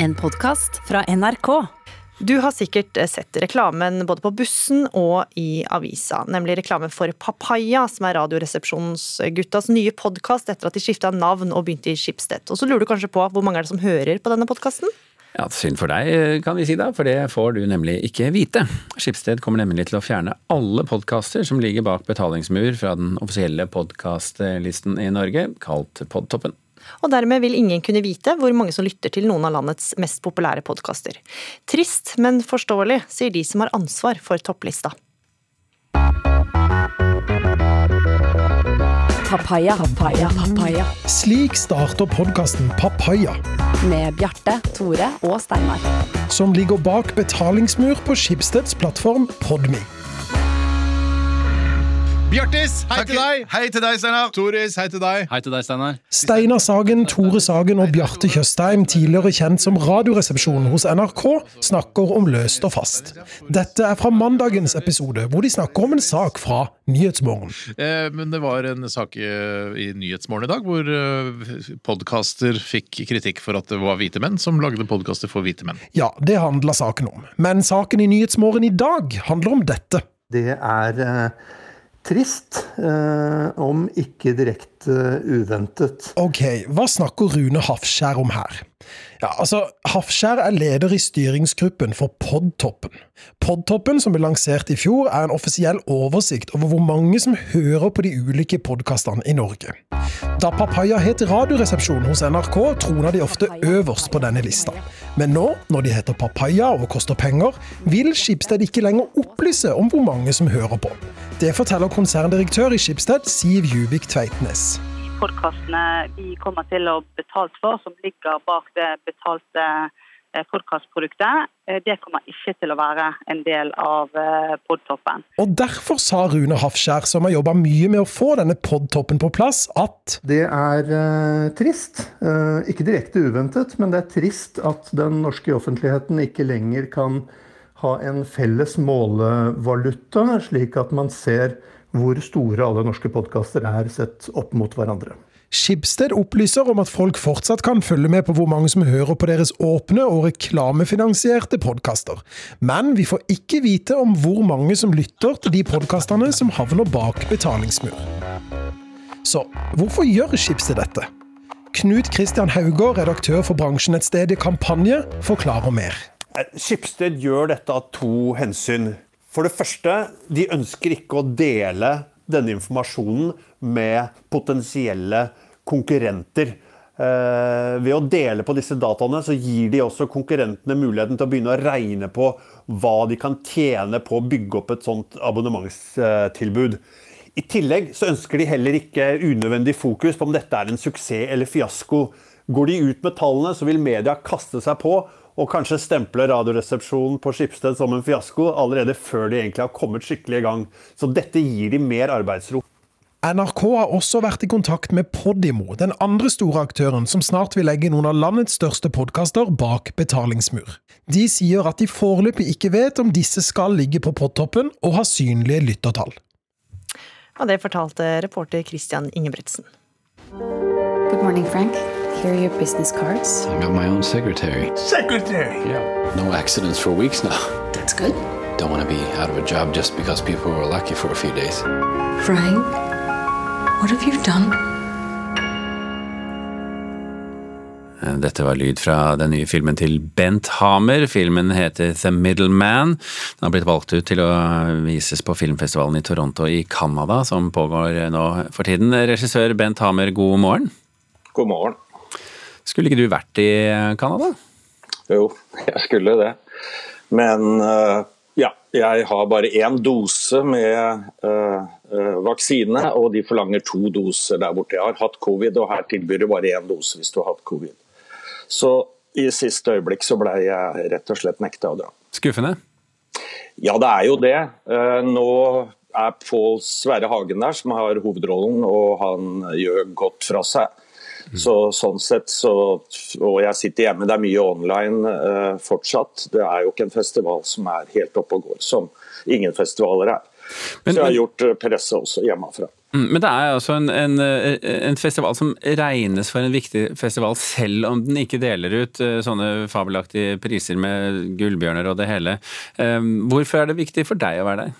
En podkast fra NRK. Du har sikkert eh, sett reklamen både på bussen og i avisa, nemlig reklame for Papaya, som er Radioresepsjonsguttas nye podkast etter at de skifta navn og begynte i Schibsted. Og så lurer du kanskje på hvor mange er det som hører på denne podkasten? Ja, Synd for deg, kan vi si da, for det får du nemlig ikke vite. Skipsted kommer nemlig til å fjerne alle podkaster som ligger bak betalingsmur fra den offisielle podkastlisten i Norge, kalt Podtoppen. Og dermed vil ingen kunne vite hvor mange som lytter til noen av landets mest populære podkaster. Trist, men forståelig, sier de som har ansvar for topplista. Papaya. Papaya. Papaya. Slik starter podkasten Papaya, Med Bjarte, Tore og Steinar. som ligger bak betalingsmur på Skipsteds plattform Podme. Bjartis, hei til deg! Hei til deg, Steinar. Toris, hei til deg. Hei til deg, Steinar. Steinar Sagen, Tore Sagen og Bjarte Tjøstheim, tidligere kjent som Radioresepsjonen hos NRK, snakker om løst og fast. Dette er fra mandagens episode, hvor de snakker om en sak fra Nyhetsmorgen. Eh, men det var en sak i, i Nyhetsmorgen i dag hvor eh, podkaster fikk kritikk for at det var hvite menn som lagde podkaster for hvite menn. Ja, det handla saken om. Men saken i Nyhetsmorgen i dag handler om dette. Det er eh, trist, eh, om ikke direkte uventet. Ok, hva snakker Rune Hafskjær om her? Ja, altså, Hafskjær er leder i styringsgruppen for Podtoppen. Podtoppen, som ble lansert i fjor, er en offisiell oversikt over hvor mange som hører på de ulike podkastene i Norge. Da Papaya het Radioresepsjonen hos NRK, trona de ofte øverst på denne lista. Men nå, når de heter Papaya og koster penger, vil Skipsted ikke lenger opplyse om hvor mange som hører på. Det forteller konserndirektør i Skipsted, Siv Juvik Tveitnes. Podkastene vi kommer til å betale for, som ligger bak det betalte forkastproduktet, eh, det kommer ikke til å være en del av eh, podtoppen. Og derfor sa Rune Hafskjær, som har jobba mye med å få denne podtoppen på plass, at Det er eh, trist. Eh, ikke direkte uventet, men det er trist at den norske offentligheten ikke lenger kan ha en felles målevaluta, slik at man ser hvor store alle norske podkaster er sett opp mot hverandre. Skibsted opplyser om at folk fortsatt kan følge med på hvor mange som hører på deres åpne og reklamefinansierte podkaster. Men vi får ikke vite om hvor mange som lytter til de podkastene som havner bak betalingsmur. Så hvorfor gjør Skibsted dette? Knut Christian Haugård, redaktør for bransjenettstedet Kampanje, forklarer mer. Skipsted gjør dette av to hensyn. For det første, de ønsker ikke å dele denne informasjonen med potensielle konkurrenter. Eh, ved å dele på disse dataene så gir de også konkurrentene muligheten til å begynne å regne på hva de kan tjene på å bygge opp et sånt abonnementstilbud. I tillegg så ønsker de heller ikke unødvendig fokus på om dette er en suksess eller fiasko. Går de ut med tallene, så vil media kaste seg på og kanskje stemple Radioresepsjonen på Skipsted som en fiasko allerede før de egentlig har kommet skikkelig i gang. Så dette gir de mer arbeidsro. NRK har også vært i kontakt med Podimo, den andre store aktøren som snart vil legge noen av landets største podkaster bak betalingsmur. De sier at de foreløpig ikke vet om disse skal ligge på podtoppen og ha synlige lyttertall. Og det fortalte reporter Christian Ingebrigtsen. Good morning, Frank. Here are your business cards. I got my own secretary. Secretary! Yeah. No accidents for weeks now. That's good. Don't want to be out of a job just because people were lucky for a few days. Frank, what have you done? Dette var lyd fra den nye filmen til Bent Hamer. Filmen heter The Middleman. Den har blitt valgt ut til å vises på filmfestivalen i Toronto i Canada, som pågår nå for tiden. Regissør Bent Hamer, god morgen. God morgen. Skulle ikke du vært i Canada? Jo, jeg skulle det. Men uh, ja, jeg har bare én dose med uh, vaksine, og de forlanger to doser der borte. Jeg har hatt covid, og her tilbyr du bare én dose hvis du har hatt covid. Så i siste øyeblikk så ble jeg rett og slett nekta å dra. Skuffende? Ja, det er jo det. Nå er Pål Sverre Hagen der som har hovedrollen, og han gjør godt fra seg. Så sånn sett så Og jeg sitter hjemme, det er mye online uh, fortsatt. Det er jo ikke en festival som er helt oppe og går, som ingen festivaler er. Men- så jeg har gjort eh, presse også hjemmefra. Mm, Men det er altså en, en, eh, en festival som regnes for en viktig festival, selv om den ikke deler ut sånne fabelaktige priser med gullbjørner og det hele. Hvorfor er det viktig for deg å være der?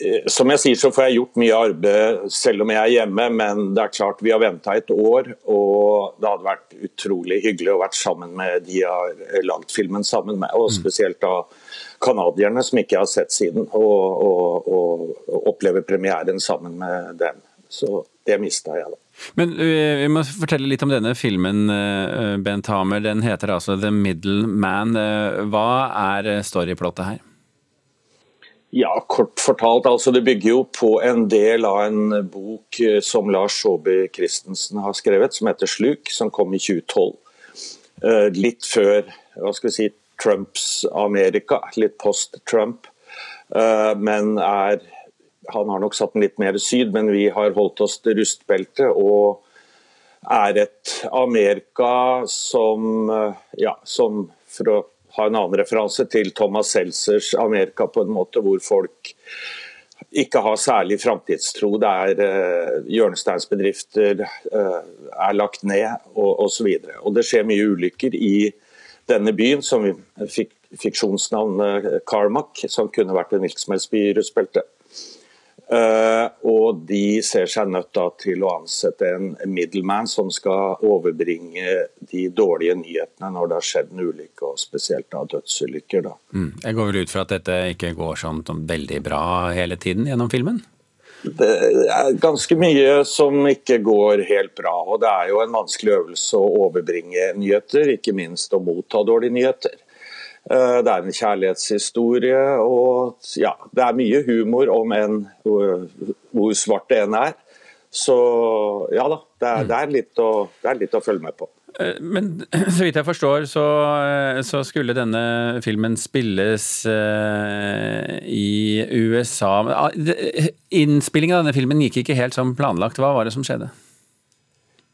Eh, Som jeg sier, så får jeg gjort mye arbeid selv om jeg er hjemme, men det er klart vi har venta et år. Og det hadde vært utrolig hyggelig å være sammen med de jeg har eh, lagd filmen sammen med. Og spesielt da canadierne, som ikke jeg har sett siden. Og, og, og, oppleve premieren sammen med dem. Så det mista jeg, da. Men eh, vi må fortelle litt om denne filmen, Bent Hamer. Den heter altså The Middle Man. Hva er storyplottet her? Ja, kort fortalt. altså Det bygger jo på en del av en bok eh, som Lars Saabye Christensen har skrevet, som heter 'Sluk', som kom i 2012. Eh, Litt før hva skal vi si, Trumps Amerika, litt post-Trump. Eh, Men er Han har nok satt den litt mer syd, men vi har holdt oss til rustbeltet. og er et Amerika som, ja, som for å ha en annen referanse til Thomas Seltzers Amerika, på en måte hvor folk ikke har særlig framtidstro. Det er eh, hjørnesteinsbedrifter eh, er lagt ned og osv. Og, og det skjer mye ulykker i denne byen, som fikk fiksjonsnavnet Carmack, som kunne vært en hvilken helst i. Eh, og de ser seg nødt til å ansette en middleman som skal overbringe de dårlige nyhetene når det har skjedd en ulykke, og spesielt da dødsulykker. Da. Mm. Jeg går vel ut fra at dette ikke går sånn veldig bra hele tiden gjennom filmen? Det er ganske mye som ikke går helt bra, og det er jo en vanskelig øvelse å overbringe nyheter, ikke minst å motta dårlige nyheter. Eh, Det er en kjærlighetshistorie, og ja, det er mye humor om en hvor svart det enn er. Så ja da, det er, det er, å, det er litt å følge med på. Eh, Men så vidt jeg forstår, så, eh, så skulle denne filmen spilles eh, i USA. Ah, Innspillingen av denne filmen gikk ikke helt som planlagt. Hva var det som skjedde?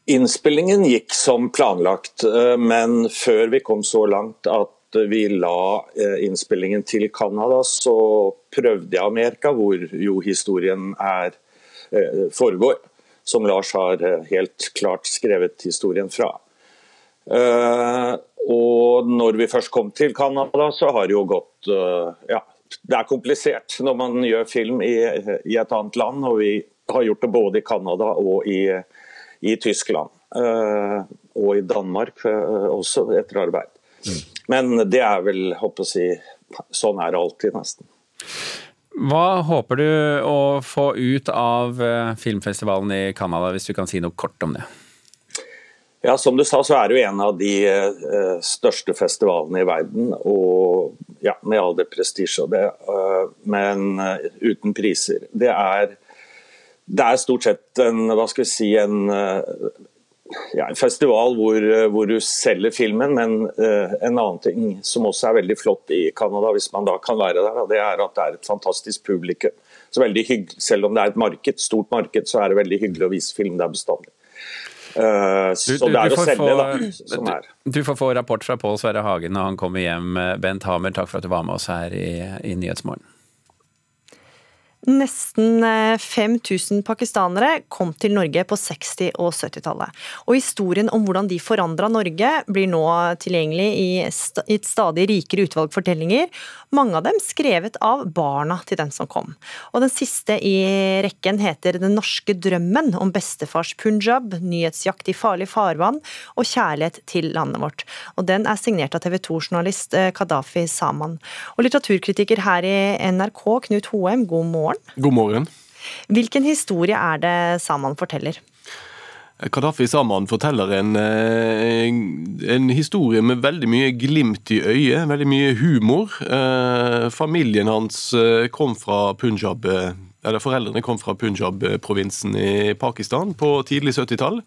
Innspillingen gikk som planlagt, men før vi kom så langt at vi la eh, innspillingen til Canada, så prøvde jeg Amerika, hvor jo historien er, eh, foregår. Som Lars har eh, helt klart skrevet historien fra. Og når vi først kom til Canada, så har det jo gått Ja, det er komplisert når man gjør film i, i et annet land, og vi har gjort det både i Canada og i, i Tyskland. Og i Danmark også, etter arbeid. Men det er vel, håper jeg å si, sånn er det alltid, nesten. Hva håper du å få ut av eh, filmfestivalen i Canada, hvis du kan si noe kort om det? Ja, Som du sa, så er det jo en av de eh, største festivalene i verden. Og ja, med all det prestisje og det, eh, men uten priser. Det er, det er stort sett en, hva skal vi si, en, ja, en festival hvor, eh, hvor du selger filmen, men uh, en annen ting som også er veldig flott i Canada, hvis man da kan være der, det er at det er et fantastisk publikum. Så veldig hyggelig, Selv om det er et marked, stort marked, så er det veldig hyggelig å vise film der bestandig. Eh, Du- så du- du får selge, få- da. Du, du får få rapport fra Pål Sverre Hagen når han kommer hjem. Bent Hamer, takk for at du var med oss her i, i Nyhetsmorgen. Nesten eh, 5000 pakistanere kom til Norge på 60- og 70-tallet. Og historien om hvordan de forandra Norge blir nå tilgjengelig i et stadig rikere utvalg fortellinger, mange av dem skrevet av barna til den som kom. Og den siste i rekken heter Den norske drømmen om bestefars punjab, nyhetsjakt i farlig farvann og kjærlighet til landet vårt. Og den er signert av TV 2-journalist Kadafi Saman. Og litteraturkritiker her i NRK, Knut Hoem, god morgen. God morgen. Hvilken historie er det Saman forteller? Kadafi Saman forteller en, eh, en historie med veldig mye glimt i øyet, veldig mye humor. Eh, Familien hans eh, kom fra Punjab, eller foreldrene kom fra Punjab-provinsen i Pakistan på tidlig 70-tall.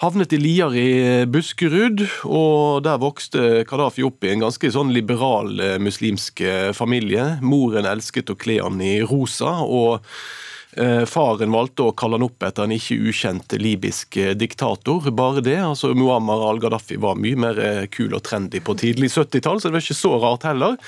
Havnet i Lier i Buskerud, og der vokste Kadafi opp i en ganske sånn liberal eh, muslimsk eh, familie. Moren elsket å kle han i rosa, og eh, faren valgte å kalle han opp etter en ikke ukjent libysk eh, diktator. Bare det. altså Muammar al-Gaddafi var mye mer eh, kul og trendy på tidlig 70-tall, så det var ikke så rart heller.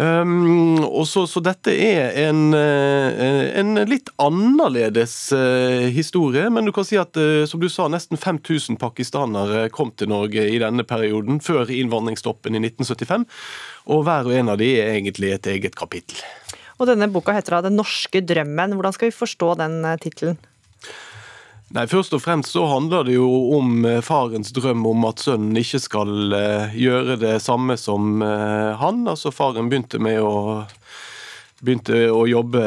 Um, så, så, dette er en, uh, en litt annerledes uh, historie, men du kan si at uh, som du sa, nesten 5000 pakistanere kom til Norge i denne perioden, før innvandringsstoppen i 1975. Og hver og en av de er egentlig et eget kapittel. Og denne boka heter da 'Den norske drømmen'. Hvordan skal vi forstå den tittelen? Nei, Først og fremst så handler det jo om eh, farens drøm om at sønnen ikke skal uh, gjøre det samme som uh, han. Altså Faren begynte med å begynte å jobbe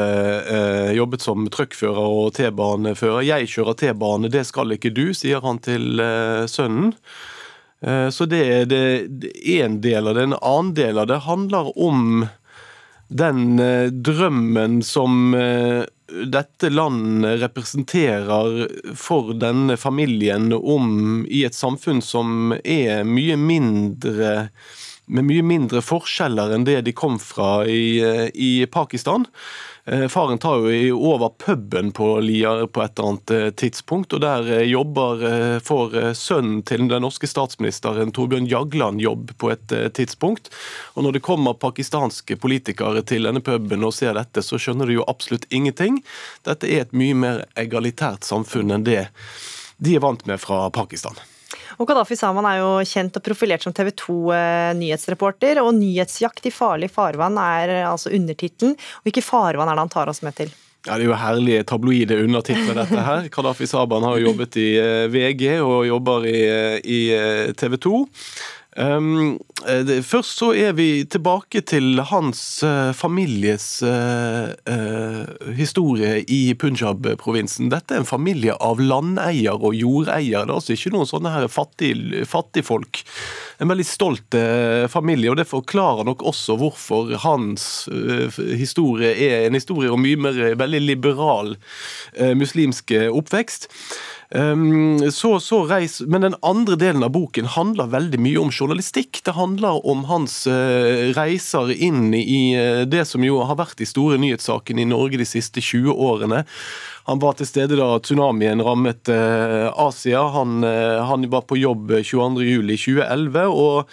jobbet som truckfører og T-banefører. 'Jeg kjører T-bane, det skal ikke du', sier han til sønnen. Så det er én del av det. En annen del av det handler om den drømmen som dette landet representerer for denne familien om i et samfunn som er mye mindre med mye mindre forskjeller enn det de kom fra i, i Pakistan. Eh, faren tar jo over puben på Lier på et eller annet eh, tidspunkt, og der eh, jobber for sønnen til den norske statsministeren Torbjørn Jagland jobb på et tidspunkt. Og når det kommer pakistanske politikere til denne puben og ser dette, så skjønner de jo absolutt ingenting. Dette er et mye mer egalitært samfunn enn det de er vant med fra Pakistan. Og Gaddafi Saman er jo kjent og profilert som TV 2-nyhetsreporter, og 'Nyhetsjakt i farlig farvann' er altså undertittelen. Hvilke farvann er det han tar oss med til? Ja, Det er jo herlige tabloide undertitler, dette her. Kadafi Saban har jobbet i eh, VG og jobber i, eh, i eh, TV 2. Um, det, først så er vi tilbake til hans uh, families uh, uh, historie i Punjab-provinsen. Dette er en familie av landeier og jordeier. Det er altså ikke noen sånne her fattig, fattigfolk. En veldig stolt familie, og det forklarer nok også hvorfor hans historie er en historie om mye mer veldig liberal muslimsk oppvekst. Um, så, så reis, men den andre delen av boken handler veldig mye om journalistikk. Det handler om hans uh, reiser inn i uh, det som jo har vært de store nyhetssakene i Norge de siste 20 årene. Han var til stede da tsunamien rammet eh, Asia. Han, eh, han, var på jobb 22.07.2011. Og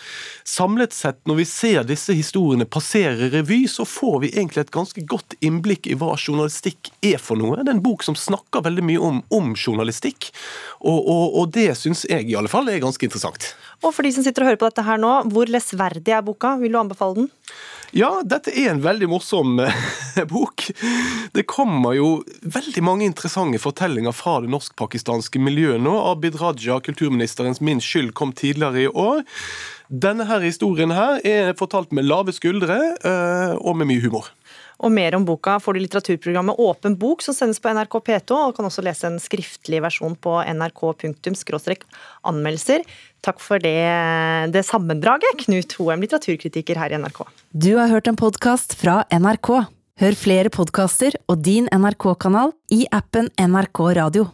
samlet sett, når vi ser disse historiene passere revy, så får vi egentlig et ganske godt innblikk i hva journalistikk er for noe. Det er en bok som snakker veldig mye om, om journalistikk, og, og, og det syns jeg i alle fall er ganske interessant. Og for de som sitter og hører på dette her nå, hvor lesverdig er boka? Vil du anbefale den? Ja, dette er en veldig morsom eh, bok. Det kommer jo veldig mange interessante fortellinger fra det norsk-pakistanske miljøet nå. Abid Raja, kulturministerens Min skyld, kom tidligere i år. Denne her historien her er fortalt med lave skuldre eh, og med mye humor. Og mer om boka får du i litteraturprogrammet Åpen bok, som sendes på NRK P2, og kan også lese en skriftlig versjon på nrk.anmeldelser. Takk for det, det sammendraget, Knut Hoem, litteraturkritiker her i NRK. Du har hørt en podkast fra NRK. Hør flere podkaster og din NRK-kanal i appen NRK Radio.